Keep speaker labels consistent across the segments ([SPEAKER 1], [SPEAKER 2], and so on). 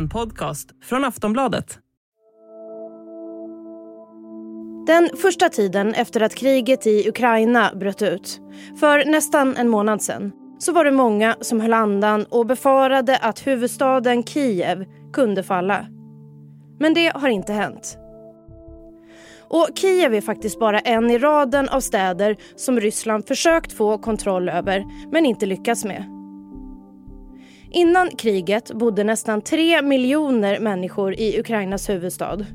[SPEAKER 1] En podcast från Aftonbladet.
[SPEAKER 2] Den första tiden efter att kriget i Ukraina bröt ut, för nästan en månad sen så var det många som höll andan och befarade att huvudstaden Kiev kunde falla. Men det har inte hänt. Och Kiev är faktiskt bara en i raden av städer som Ryssland försökt få kontroll över men inte lyckats med. Innan kriget bodde nästan tre miljoner människor i Ukrainas huvudstad.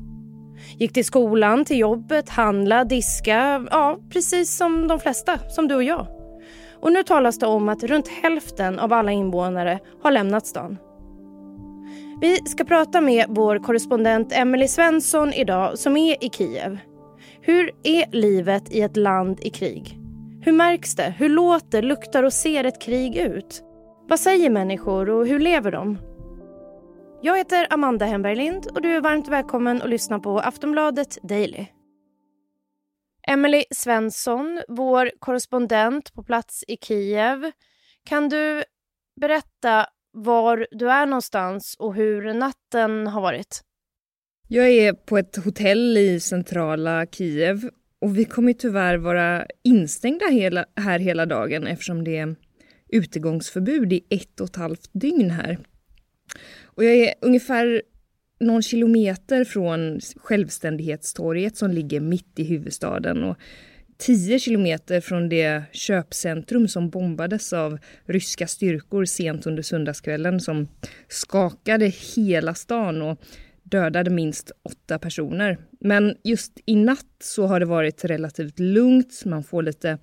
[SPEAKER 2] Gick till skolan, till jobbet, handla, diska, ja precis som de flesta, som du och jag. Och nu talas det om att runt hälften av alla invånare har lämnat stan. Vi ska prata med vår korrespondent Emily Svensson idag som är i Kiev. Hur är livet i ett land i krig? Hur märks det? Hur låter, luktar och ser ett krig ut? Vad säger människor och hur lever de? Jag heter Amanda Hemberg Lind och du är varmt välkommen att lyssna på Aftonbladet Daily. Emily Svensson, vår korrespondent på plats i Kiev. Kan du berätta var du är någonstans och hur natten har varit?
[SPEAKER 3] Jag är på ett hotell i centrala Kiev och vi kommer tyvärr vara instängda hela, här hela dagen eftersom det är utegångsförbud i ett och ett halvt dygn här. Och jag är ungefär någon kilometer från Självständighetstorget som ligger mitt i huvudstaden och 10 kilometer från det köpcentrum som bombades av ryska styrkor sent under söndagskvällen som skakade hela stan och dödade minst åtta personer. Men just i natt så har det varit relativt lugnt. Man får lite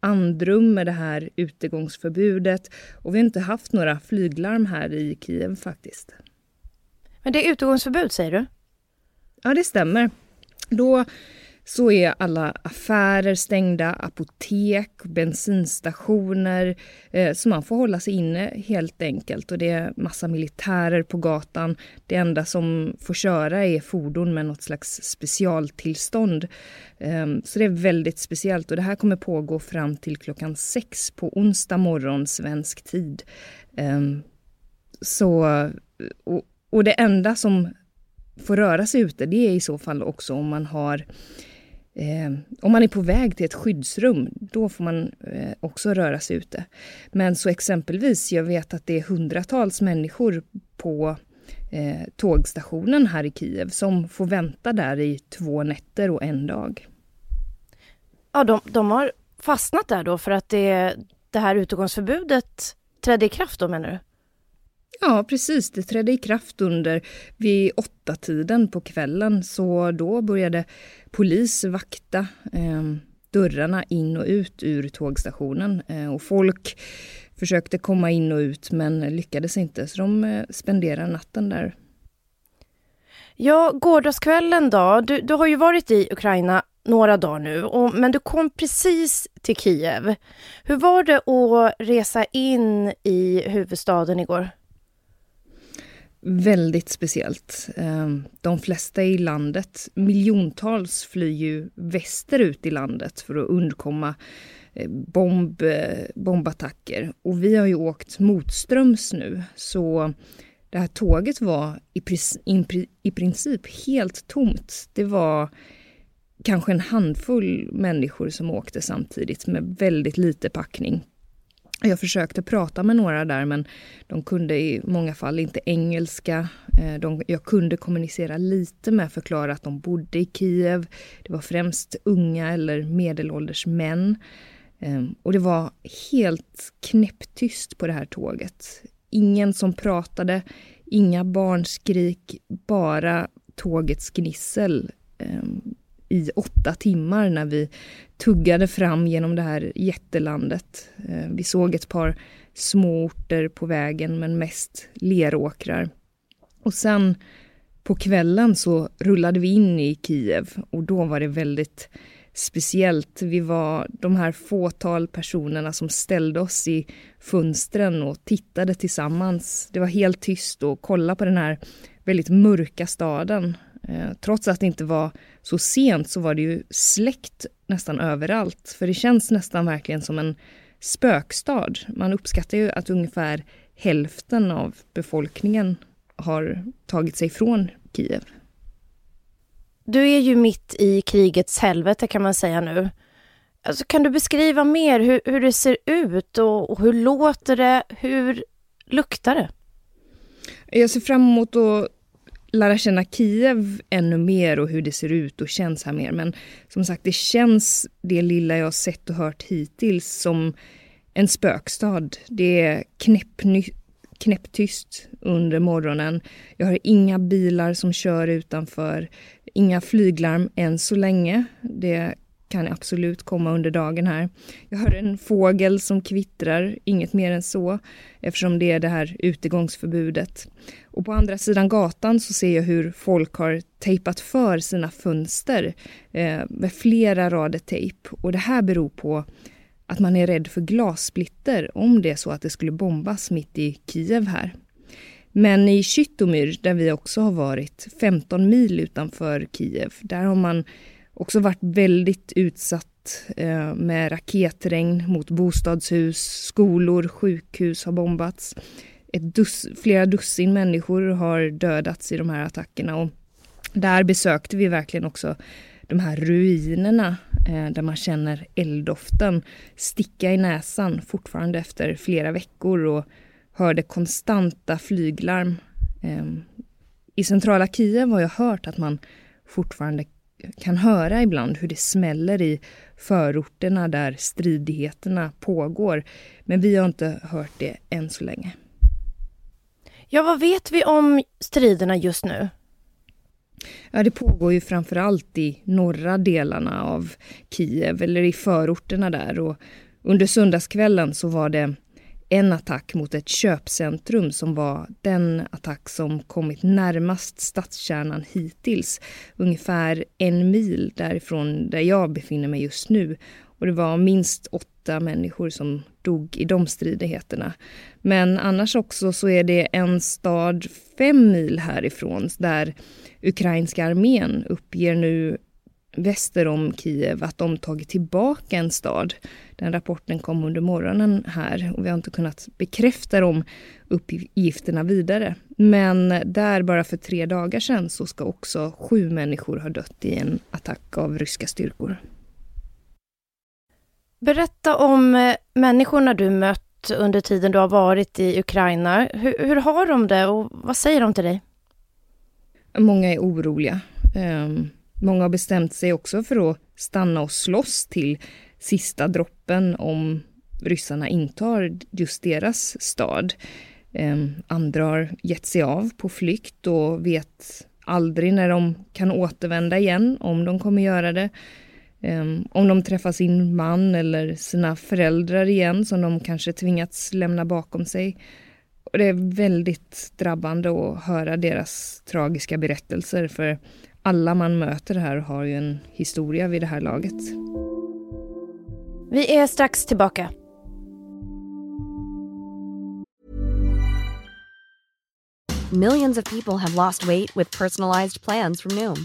[SPEAKER 3] andrum med det här utegångsförbudet och vi har inte haft några flyglarm här i Kiev faktiskt.
[SPEAKER 2] Men det är utegångsförbud säger du?
[SPEAKER 3] Ja, det stämmer. Då så är alla affärer stängda, apotek, bensinstationer, eh, så man får hålla sig inne helt enkelt. Och det är massa militärer på gatan. Det enda som får köra är fordon med något slags specialtillstånd. Eh, så det är väldigt speciellt och det här kommer pågå fram till klockan sex på onsdag morgon svensk tid. Eh, så, och, och det enda som får röra sig ute, det är i så fall också om man har Eh, om man är på väg till ett skyddsrum, då får man eh, också röra sig ute. Men så exempelvis, jag vet att det är hundratals människor på eh, tågstationen här i Kiev som får vänta där i två nätter och en dag.
[SPEAKER 2] Ja, de, de har fastnat där då för att det, det här utegångsförbudet trädde i kraft då menar du?
[SPEAKER 3] Ja, precis. Det trädde i kraft under vid åtta tiden på kvällen. Så då började polis vakta eh, dörrarna in och ut ur tågstationen. Eh, och folk försökte komma in och ut men lyckades inte. Så de eh, spenderade natten där.
[SPEAKER 2] Ja, gårdagskvällen då. Du, du har ju varit i Ukraina några dagar nu, och, men du kom precis till Kiev. Hur var det att resa in i huvudstaden igår?
[SPEAKER 3] Väldigt speciellt. Ehm, de flesta i landet, miljontals, flyr ju västerut i landet för att undkomma eh, bomb, eh, bombattacker. Och vi har ju åkt motströms nu, så det här tåget var i, i princip helt tomt. Det var kanske en handfull människor som åkte samtidigt med väldigt lite packning. Jag försökte prata med några där men de kunde i många fall inte engelska. Eh, de, jag kunde kommunicera lite med förklara att de bodde i Kiev. Det var främst unga eller medelålders män. Ehm, och det var helt knäpptyst på det här tåget. Ingen som pratade, inga barnskrik, bara tågets gnissel. Ehm, i åtta timmar när vi tuggade fram genom det här jättelandet. Eh, vi såg ett par små orter på vägen men mest leråkrar. Och sen på kvällen så rullade vi in i Kiev och då var det väldigt speciellt. Vi var de här fåtal personerna som ställde oss i fönstren och tittade tillsammans. Det var helt tyst och kolla på den här väldigt mörka staden. Eh, trots att det inte var så sent så var det ju släckt nästan överallt. För det känns nästan verkligen som en spökstad. Man uppskattar ju att ungefär hälften av befolkningen har tagit sig från Kiev.
[SPEAKER 2] Du är ju mitt i krigets helvete kan man säga nu. Alltså, kan du beskriva mer hur, hur det ser ut och, och hur låter det? Hur luktar det?
[SPEAKER 3] Jag ser fram emot att lära känna Kiev ännu mer och hur det ser ut och känns här mer. Men som sagt, det känns det lilla jag sett och hört hittills som en spökstad. Det är knäpptyst under morgonen. Jag har inga bilar som kör utanför, inga flyglarm än så länge. Det kan absolut komma under dagen här. Jag hör en fågel som kvittrar, inget mer än så, eftersom det är det här utegångsförbudet. Och på andra sidan gatan så ser jag hur folk har tejpat för sina fönster eh, med flera rader tejp. Och det här beror på att man är rädd för glassplitter om det är så att det skulle bombas mitt i Kiev här. Men i Kytomyr, där vi också har varit, 15 mil utanför Kiev, där har man också varit väldigt utsatt eh, med raketregn mot bostadshus, skolor, sjukhus har bombats. Ett dus flera dussin människor har dödats i de här attackerna och där besökte vi verkligen också de här ruinerna eh, där man känner elddoften sticka i näsan fortfarande efter flera veckor och hörde konstanta flyglarm. Eh, I centrala Kiev har jag hört att man fortfarande kan höra ibland hur det smäller i förorterna där stridigheterna pågår. Men vi har inte hört det än så länge.
[SPEAKER 2] Ja, vad vet vi om striderna just nu?
[SPEAKER 3] Ja, det pågår ju framför allt i norra delarna av Kiev eller i förorterna där och under söndagskvällen så var det en attack mot ett köpcentrum som var den attack som kommit närmast stadskärnan hittills. Ungefär en mil därifrån där jag befinner mig just nu. Och det var minst åtta människor som dog i de stridigheterna. Men annars också så är det en stad fem mil härifrån där ukrainska armén uppger nu väster om Kiev att de tagit tillbaka en stad. Den rapporten kom under morgonen här och vi har inte kunnat bekräfta de uppgifterna vidare. Men där bara för tre dagar sedan så ska också sju människor ha dött i en attack av ryska styrkor.
[SPEAKER 2] Berätta om eh, människorna du mött under tiden du har varit i Ukraina. Hur, hur har de det och vad säger de till dig?
[SPEAKER 3] Många är oroliga. Um, Många har bestämt sig också för att stanna och slåss till sista droppen om ryssarna intar just deras stad. Ehm, andra har gett sig av på flykt och vet aldrig när de kan återvända igen, om de kommer göra det. Ehm, om de träffar sin man eller sina föräldrar igen som de kanske tvingats lämna bakom sig. Och det är väldigt drabbande att höra deras tragiska berättelser för alla man möter här har ju en historia vid det här laget.
[SPEAKER 2] Vi är strax tillbaka.
[SPEAKER 4] Millions of people have lost weight with personalized plans from Noom.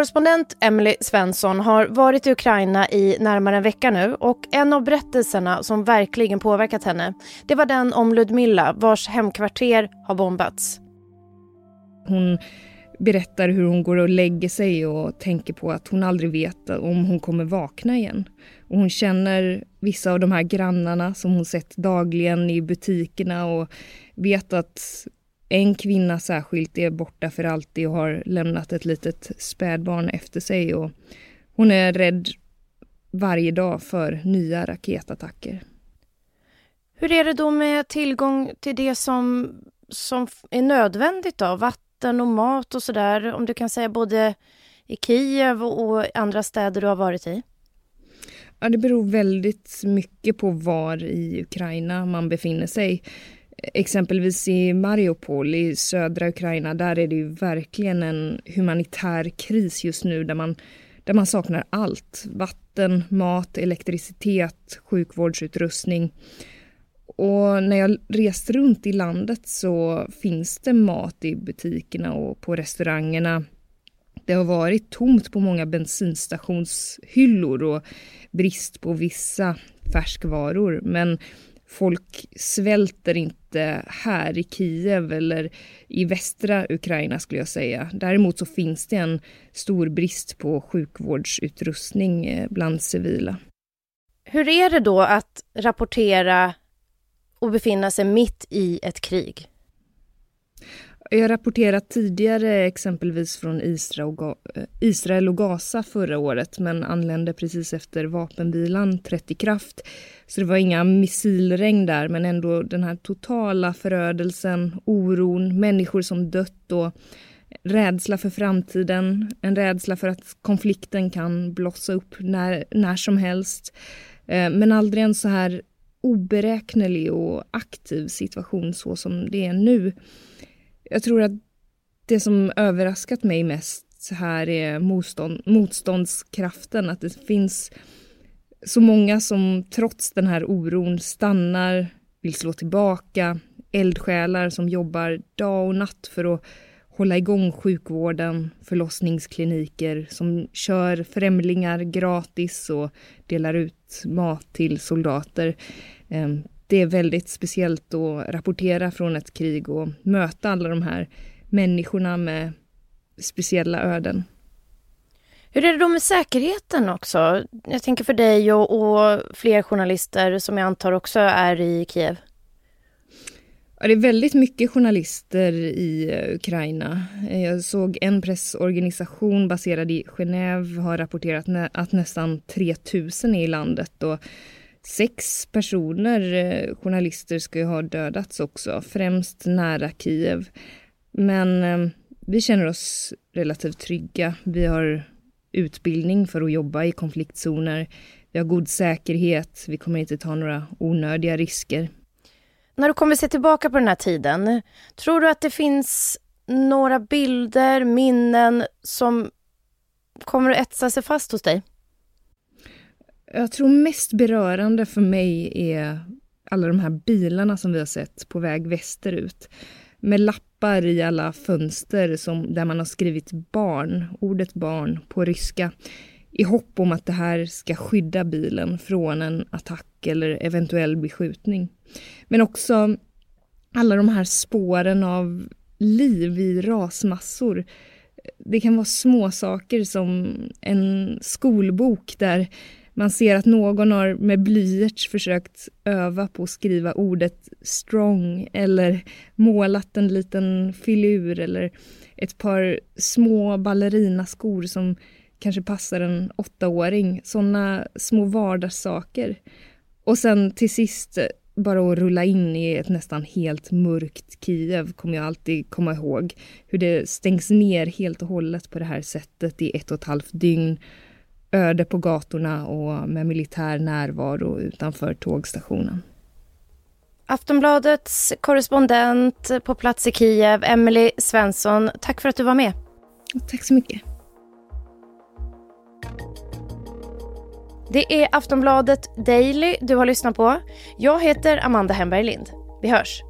[SPEAKER 2] Korrespondent Emily Svensson har varit i Ukraina i närmare en vecka nu och en av berättelserna som verkligen påverkat henne det var den om Ludmilla vars hemkvarter har bombats.
[SPEAKER 3] Hon berättar hur hon går och lägger sig och tänker på att hon aldrig vet om hon kommer vakna igen. Och hon känner vissa av de här grannarna som hon sett dagligen i butikerna och vet att en kvinna särskilt är borta för alltid och har lämnat ett litet spädbarn efter sig. Och hon är rädd varje dag för nya raketattacker.
[SPEAKER 2] Hur är det då med tillgång till det som, som är nödvändigt då? Vatten och mat och sådär. Om du kan säga både i Kiev och andra städer du har varit i?
[SPEAKER 3] Ja, det beror väldigt mycket på var i Ukraina man befinner sig. Exempelvis i Mariupol i södra Ukraina, där är det ju verkligen en humanitär kris just nu där man, där man saknar allt. Vatten, mat, elektricitet, sjukvårdsutrustning. Och när jag rest runt i landet så finns det mat i butikerna och på restaurangerna. Det har varit tomt på många bensinstationshyllor och brist på vissa färskvaror. Men folk svälter inte här i Kiev eller i västra Ukraina skulle jag säga. Däremot så finns det en stor brist på sjukvårdsutrustning eh, bland civila.
[SPEAKER 2] Hur är det då att rapportera och befinna sig mitt i ett krig?
[SPEAKER 3] Jag har rapporterat tidigare exempelvis från eh, Israel och Gaza förra året men anlände precis efter vapenvilan trätt i kraft. Så det var inga missilregn där men ändå den här totala förödelsen, oron, människor som dött och rädsla för framtiden, en rädsla för att konflikten kan blossa upp när, när som helst. Eh, men aldrig en så här oberäknelig och aktiv situation så som det är nu. Jag tror att det som överraskat mig mest här är motstånd, motståndskraften. Att det finns så många som trots den här oron stannar, vill slå tillbaka. Eldsjälar som jobbar dag och natt för att hålla igång sjukvården, förlossningskliniker som kör främlingar gratis och delar ut mat till soldater. Ehm, det är väldigt speciellt att rapportera från ett krig och möta alla de här människorna med speciella öden.
[SPEAKER 2] Hur är det då med säkerheten också? Jag tänker för dig och, och fler journalister som jag antar också är i Kiev.
[SPEAKER 3] Ja, det är väldigt mycket journalister i Ukraina. Jag såg en pressorganisation baserad i Genève har rapporterat att nästan 3000 är i landet och sex personer, eh, journalister, ska ju ha dödats också, främst nära Kiev. Men eh, vi känner oss relativt trygga. Vi har utbildning för att jobba i konfliktzoner. Vi har god säkerhet. Vi kommer inte ta några onödiga risker.
[SPEAKER 2] När du kommer se tillbaka på den här tiden, tror du att det finns några bilder, minnen som kommer att etsa sig fast hos dig?
[SPEAKER 3] Jag tror mest berörande för mig är alla de här bilarna som vi har sett på väg västerut. Med lappar i alla fönster som, där man har skrivit barn, ordet barn, på ryska. I hopp om att det här ska skydda bilen från en attack eller eventuell beskjutning. Men också alla de här spåren av liv i rasmassor. Det kan vara små saker som en skolbok där man ser att någon har med blyerts försökt öva på att skriva ordet strong eller målat en liten filur eller ett par små ballerinaskor som kanske passar en åttaåring. Sådana små vardagssaker. Och sen till sist bara att rulla in i ett nästan helt mörkt Kiev kommer jag alltid komma ihåg. Hur det stängs ner helt och hållet på det här sättet i ett och ett halvt dygn öde på gatorna och med militär närvaro utanför tågstationen.
[SPEAKER 2] Aftonbladets korrespondent på plats i Kiev, Emily Svensson. Tack för att du var med.
[SPEAKER 3] Tack så mycket.
[SPEAKER 2] Det är Aftonbladet Daily du har lyssnat på. Jag heter Amanda Hemberg Lind. Vi hörs.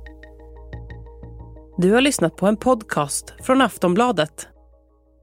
[SPEAKER 1] Du har lyssnat på en podcast från Aftonbladet.